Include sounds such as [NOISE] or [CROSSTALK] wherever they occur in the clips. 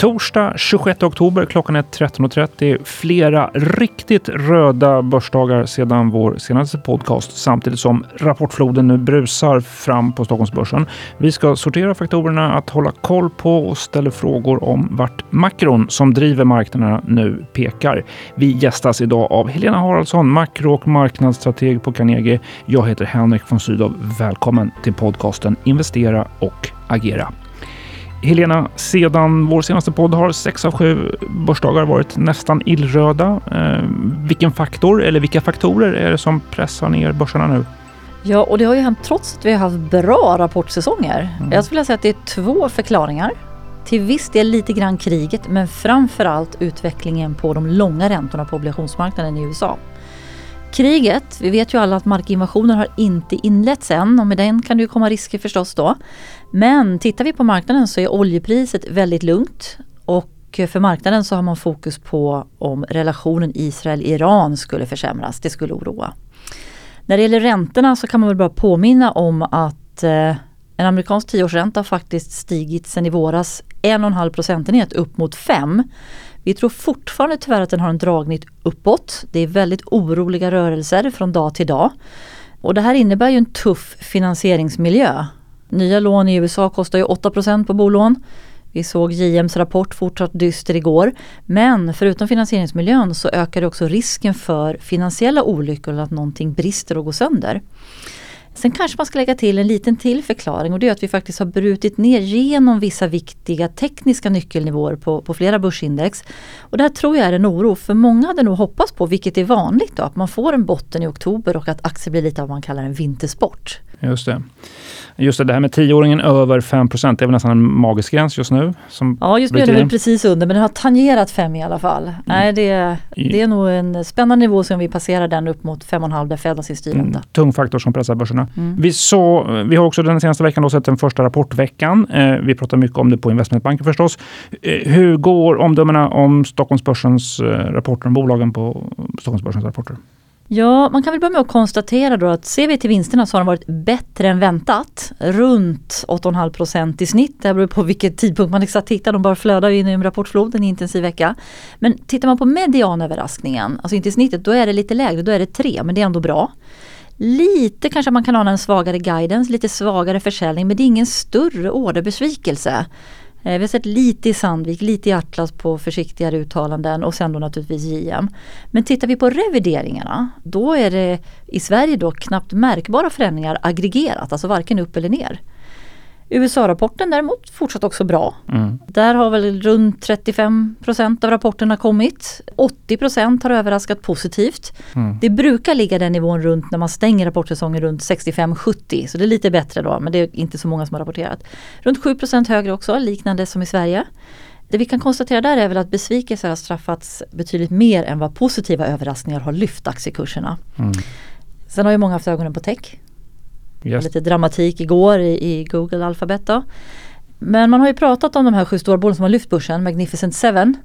Torsdag 26 oktober klockan är 13.30. Flera riktigt röda börsdagar sedan vår senaste podcast samtidigt som rapportfloden nu brusar fram på Stockholmsbörsen. Vi ska sortera faktorerna att hålla koll på och ställa frågor om vart makron som driver marknaderna nu pekar. Vi gästas idag av Helena Haraldsson, makro och marknadsstrateg på Carnegie. Jag heter Henrik von Sydow. Välkommen till podcasten Investera och agera. Helena, sedan vår senaste podd har sex av sju börsdagar varit nästan illröda. Eh, vilken faktor eller vilka faktorer är det som pressar ner börserna nu? Ja, och det har ju hänt trots att vi har haft bra rapportsäsonger. Mm. Jag skulle säga att det är två förklaringar. Till viss del lite grann kriget, men framför allt utvecklingen på de långa räntorna på obligationsmarknaden i USA. Kriget, vi vet ju alla att markinvasionen har inte inletts än och med den kan det ju komma risker förstås då. Men tittar vi på marknaden så är oljepriset väldigt lugnt och för marknaden så har man fokus på om relationen Israel-Iran skulle försämras. Det skulle oroa. När det gäller räntorna så kan man väl bara påminna om att eh, en amerikansk tioårsränta har faktiskt stigit sedan i våras en och en halv procentenhet upp mot 5. Vi tror fortfarande tyvärr att den har en dragning uppåt. Det är väldigt oroliga rörelser från dag till dag. Och det här innebär ju en tuff finansieringsmiljö. Nya lån i USA kostar ju 8% på bolån. Vi såg JMs rapport fortsatt dyster igår. Men förutom finansieringsmiljön så ökar det också risken för finansiella olyckor eller att någonting brister och går sönder. Sen kanske man ska lägga till en liten till förklaring och det är att vi faktiskt har brutit ner genom vissa viktiga tekniska nyckelnivåer på, på flera börsindex. Och det här tror jag är en oro för många hade nog hoppats på, vilket är vanligt då, att man får en botten i oktober och att aktier blir lite av vad man kallar en vintersport. Just det. Just det, det här med tioåringen över 5 det är väl nästan en magisk gräns just nu? Som ja, just nu är den precis under, men den har tangerat 5 i alla fall. Mm. Nej, det, det är nog en spännande nivå som vi passerar den upp mot 5,5 där Fed har sin styrränta. Mm, tung faktor som pressar börserna. Mm. Vi, så, vi har också den senaste veckan då sett den första rapportveckan. Eh, vi pratar mycket om det på investmentbanken förstås. Eh, hur går omdömena om Stockholmsbörsens eh, rapporter, om bolagen på Stockholmsbörsens rapporter? Ja, man kan väl börja med att konstatera då att ser vi till vinsterna så har de varit bättre än väntat. Runt 8,5 procent i snitt. Det beror på vilken tidpunkt man exakt tittar. De bara flödar in i en rapportflod en intensiv vecka. Men tittar man på medianöverraskningen, alltså inte i snittet, då är det lite lägre. Då är det 3, men det är ändå bra. Lite kanske man kan ana en svagare guidance, lite svagare försäljning men det är ingen större orderbesvikelse. Eh, vi har sett lite i Sandvik, lite i Atlas på försiktigare uttalanden och sen då naturligtvis JM. Men tittar vi på revideringarna då är det i Sverige då knappt märkbara förändringar aggregerat, alltså varken upp eller ner. USA-rapporten däremot fortsatt också bra. Mm. Där har väl runt 35% av rapporterna kommit. 80% har överraskat positivt. Mm. Det brukar ligga den nivån runt när man stänger rapportsäsongen runt 65-70 så det är lite bättre då men det är inte så många som har rapporterat. Runt 7% högre också, liknande som i Sverige. Det vi kan konstatera där är väl att besvikelser har straffats betydligt mer än vad positiva överraskningar har lyft aktiekurserna. Mm. Sen har ju många haft ögonen på tech. Yes. Lite dramatik igår i, i Google Alphabet då. Men man har ju pratat om de här sju stora bolagen som har lyft börsen, Magnificent Seven.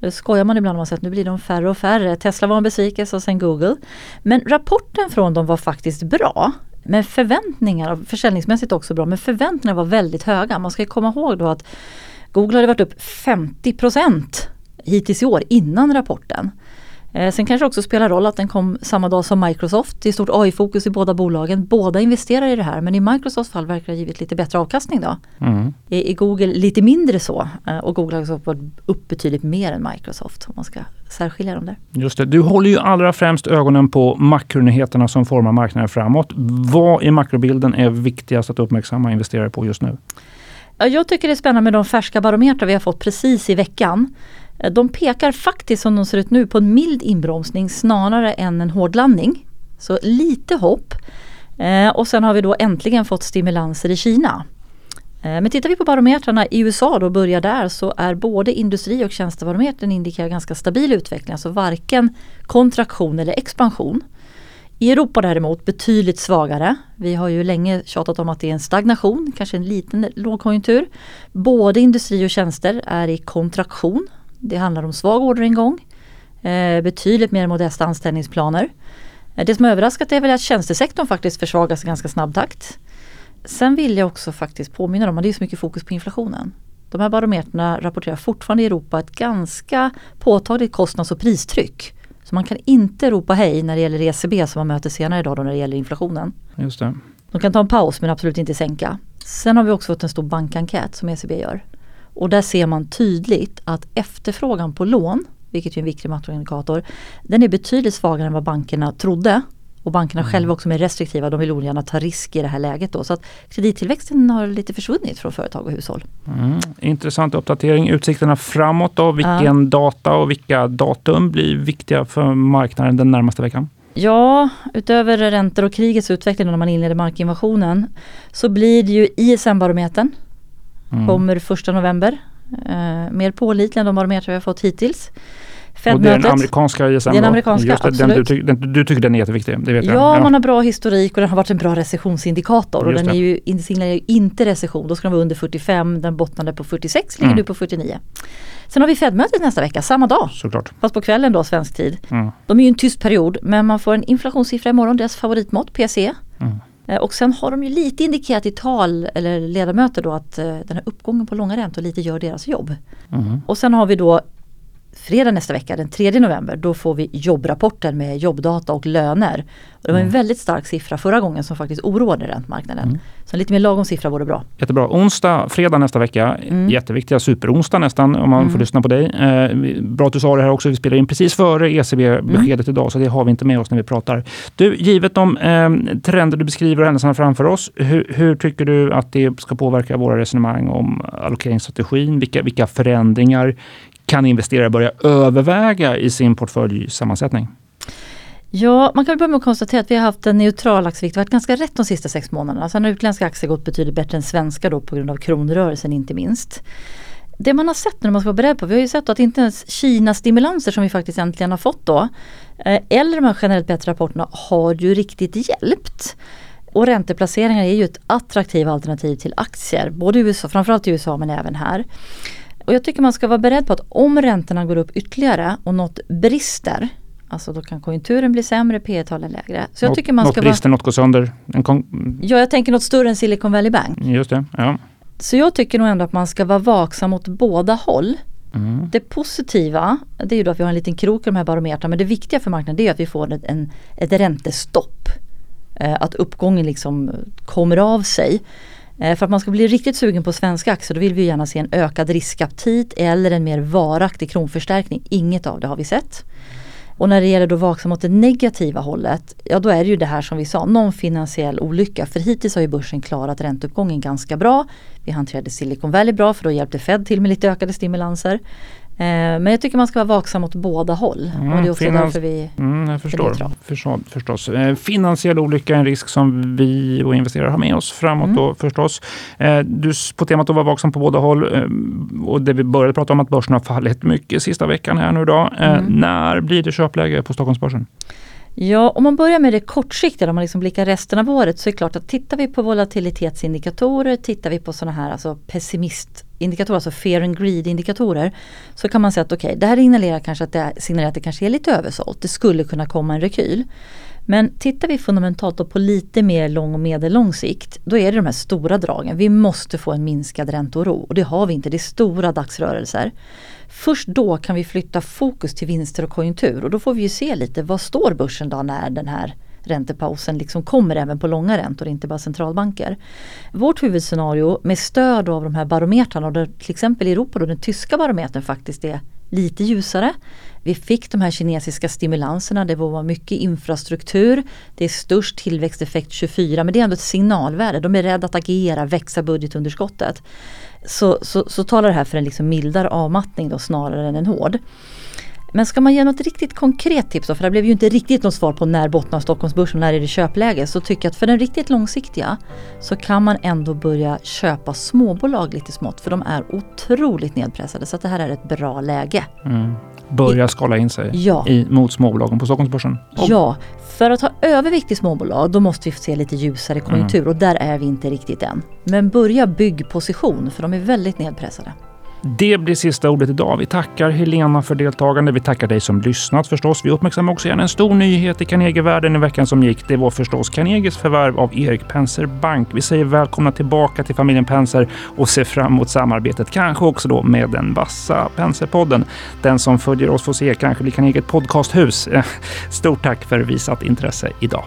Det skojar man ibland om att nu blir de färre och färre. Tesla var en besvikelse och sen Google. Men rapporten från dem var faktiskt bra. Men förväntningar, försäljningsmässigt också bra, men förväntningarna var väldigt höga. Man ska komma ihåg då att Google hade varit upp 50% hittills i år innan rapporten. Eh, sen kanske det också spelar roll att den kom samma dag som Microsoft. Det är stort AI-fokus i båda bolagen. Båda investerar i det här men i Microsofts fall verkar det ha givit lite bättre avkastning då. Mm. I, I, Google lite mindre så eh, och Google har också varit upp betydligt mer än Microsoft om man ska särskilja dem där. Just det. Du håller ju allra främst ögonen på makronyheterna som formar marknaden framåt. Vad i makrobilden är viktigast att uppmärksamma investerare på just nu? Jag tycker det är spännande med de färska barometrar vi har fått precis i veckan. Eh, de pekar faktiskt som de ser ut nu på en mild inbromsning snarare än en hård landning. Så lite hopp. Eh, och sen har vi då äntligen fått stimulanser i Kina. Eh, men tittar vi på barometrarna i USA då börjar där så är både industri och tjänstebarometern indikerar ganska stabil utveckling. Alltså varken kontraktion eller expansion. I Europa däremot betydligt svagare. Vi har ju länge tjatat om att det är en stagnation, kanske en liten lågkonjunktur. Både industri och tjänster är i kontraktion det handlar om svag orderingång, eh, betydligt mer modesta anställningsplaner. Det som överraskat är väl att tjänstesektorn faktiskt försvagas i ganska snabb takt. Sen vill jag också faktiskt påminna om att det är så mycket fokus på inflationen. De här barometrarna rapporterar fortfarande i Europa ett ganska påtagligt kostnads och pristryck. Så man kan inte ropa hej när det gäller ECB som man möter senare idag då när det gäller inflationen. Just det. De kan ta en paus men absolut inte sänka. Sen har vi också fått en stor bankenkät som ECB gör. Och där ser man tydligt att efterfrågan på lån, vilket är en viktig makroindikator, den är betydligt svagare än vad bankerna trodde. Och bankerna mm. själva också är restriktiva, de vill ogärna ta risk i det här läget då. Så att kredittillväxten har lite försvunnit från företag och hushåll. Mm. Intressant uppdatering. Utsikterna framåt då, vilken ja. data och vilka datum blir viktiga för marknaden den närmaste veckan? Ja, utöver räntor och krigets utveckling när man inleder markinvasionen så blir det ju ISM-barometern. Mm. Kommer första november. Eh, mer pålitlig än de barometrar vi har fått hittills. Och det är den amerikanska ISM? Den amerikanska, det, den, du, den, du, tycker den är jätteviktig? Det vet ja, jag. ja, man har bra historik och den har varit en bra recessionsindikator. Och den är ju, signalerar ju inte recession. Då ska den vara under 45, den bottnade på 46, ligger mm. nu på 49. Sen har vi Fed-mötet nästa vecka, samma dag. Såklart. Fast på kvällen då, svensk tid. Mm. De är ju en tyst period, men man får en inflationssiffra imorgon, deras favoritmått, PCE. Mm. Eh, och sen har de ju lite indikerat i tal eller ledamöter då att uh, den här uppgången på långa räntor lite gör deras jobb. Mm. Och sen har vi då fredag nästa vecka, den 3 november, då får vi jobbrapporten med jobbdata och löner. Och det var en mm. väldigt stark siffra förra gången som faktiskt oroade räntemarknaden. Mm. Så en lite mer lagom siffra vore bra. Jättebra. Onsdag, fredag nästa vecka. Mm. Jätteviktiga superonsdag nästan om man mm. får lyssna på dig. Eh, bra att du sa det här också. Vi spelar in precis före ECB-beskedet mm. idag så det har vi inte med oss när vi pratar. Du, givet de eh, trender du beskriver och händelserna framför oss. Hur, hur, tycker du att det ska påverka våra resonemang om allokeringsstrategin? Vilka, vilka förändringar kan investerare börja överväga i sin portföljsammansättning? Ja, man kan börja med att konstatera att vi har haft en neutral aktievikt. Det har varit ganska rätt de sista sex månaderna. Sen har utländska aktier gått betydligt bättre än svenska då på grund av kronrörelsen inte minst. Det man har sett när man ska vara beredd på, vi har ju sett att inte ens Kina-stimulanser som vi faktiskt äntligen har fått då, eh, eller de här generellt bättre rapporterna har ju riktigt hjälpt. Och ränteplaceringar är ju ett attraktivt alternativ till aktier, både i USA, framförallt i USA men även här. Och jag tycker man ska vara beredd på att om räntorna går upp ytterligare och något brister Alltså då kan konjunkturen bli sämre, P talen lägre. Så jag tycker man något ska brister, vara... något går sönder? ja, jag tänker något större än Silicon Valley Bank. Just det, ja. Så jag tycker nog ändå att man ska vara vaksam åt båda håll. Mm. Det positiva, det är ju då att vi har en liten krok i de här barometrarna. Men det viktiga för marknaden det är att vi får ett, en, ett räntestopp. Eh, att uppgången liksom kommer av sig. Eh, för att man ska bli riktigt sugen på svenska aktier då vill vi gärna se en ökad riskaptit eller en mer varaktig kronförstärkning. Inget av det har vi sett. Och när det gäller då vaksam åt det negativa hållet, ja då är det ju det här som vi sa, någon finansiell olycka. För hittills har ju börsen klarat ränteuppgången ganska bra. Vi hanterade Silicon Valley bra för då hjälpte Fed till med lite ökade stimulanser. Eh, men jag tycker man ska vara vaksam åt båda håll. Mm, och det är också finans- därför vi mm, jag förstår, förstår, förstås. Eh, finansiell olycka är en risk som vi och investerare har med oss framåt mm. då förstås. Eh, du, på temat att vara vaksam på båda håll eh, och det vi började prata om att börsen har fallit mycket sista veckan här nu då. Eh, mm. När blir det köpläge på Stockholmsbörsen? Ja, om man börjar med det kortsiktiga, om man liksom blickar resten av året så är det klart att tittar vi på volatilitetsindikatorer, tittar vi på sådana här alltså indikatorer, alltså fear and greed indikatorer, så kan man säga att okej, okay, det här signalerar kanske att det, signalerar att det kanske är lite översålt. Det skulle kunna komma en rekyl. Men tittar vi fundamentalt på lite mer lång och medellång sikt, då är det de här stora dragen. Vi måste få en minskad ränteoro och det har vi inte. Det är stora dagsrörelser. Först då kan vi flytta fokus till vinster och konjunktur och då får vi ju se lite vad står börsen då när den här räntepausen liksom kommer även på långa räntor, inte bara centralbanker. Vårt huvudscenario med stöd av de här barometrarna, och där till exempel i Europa då den tyska barometern faktiskt är lite ljusare. Vi fick de här kinesiska stimulanserna, det var mycket infrastruktur. Det är störst tillväxteffekt 24 men det är ändå ett signalvärde. De är rädda att agera, växa budgetunderskottet. Så, så, så talar det här för en liksom mildare avmattning då snarare än en hård. Men ska man ge något riktigt konkret tips då, för det blev ju inte riktigt något svar på när bottnar Stockholmsbörsen, när är det köpläge, så tycker jag att för den riktigt långsiktiga så kan man ändå börja köpa småbolag lite smått för de är otroligt nedpressade så det här är ett bra läge. Mm. Börja skala in sig ja. i, mot småbolagen på Stockholmsbörsen? Och. Ja, för att ha övervikt i småbolag då måste vi se lite ljusare konjunktur mm. och där är vi inte riktigt än. Men börja bygg position för de är väldigt nedpressade. Det blir sista ordet idag. Vi tackar Helena för deltagande. Vi tackar dig som lyssnat förstås. Vi uppmärksammar också gärna en stor nyhet i Carnegie-världen i veckan som gick. Det var förstås Carnegies förvärv av Erik Penser Bank. Vi säger välkomna tillbaka till familjen Penser och ser fram emot samarbetet, kanske också då med den vassa Penser-podden. Den som följer oss får se kanske blir Carnegie podcasthus. [LAUGHS] Stort tack för visat intresse idag.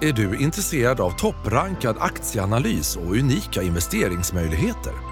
Är du intresserad av topprankad aktieanalys och unika investeringsmöjligheter?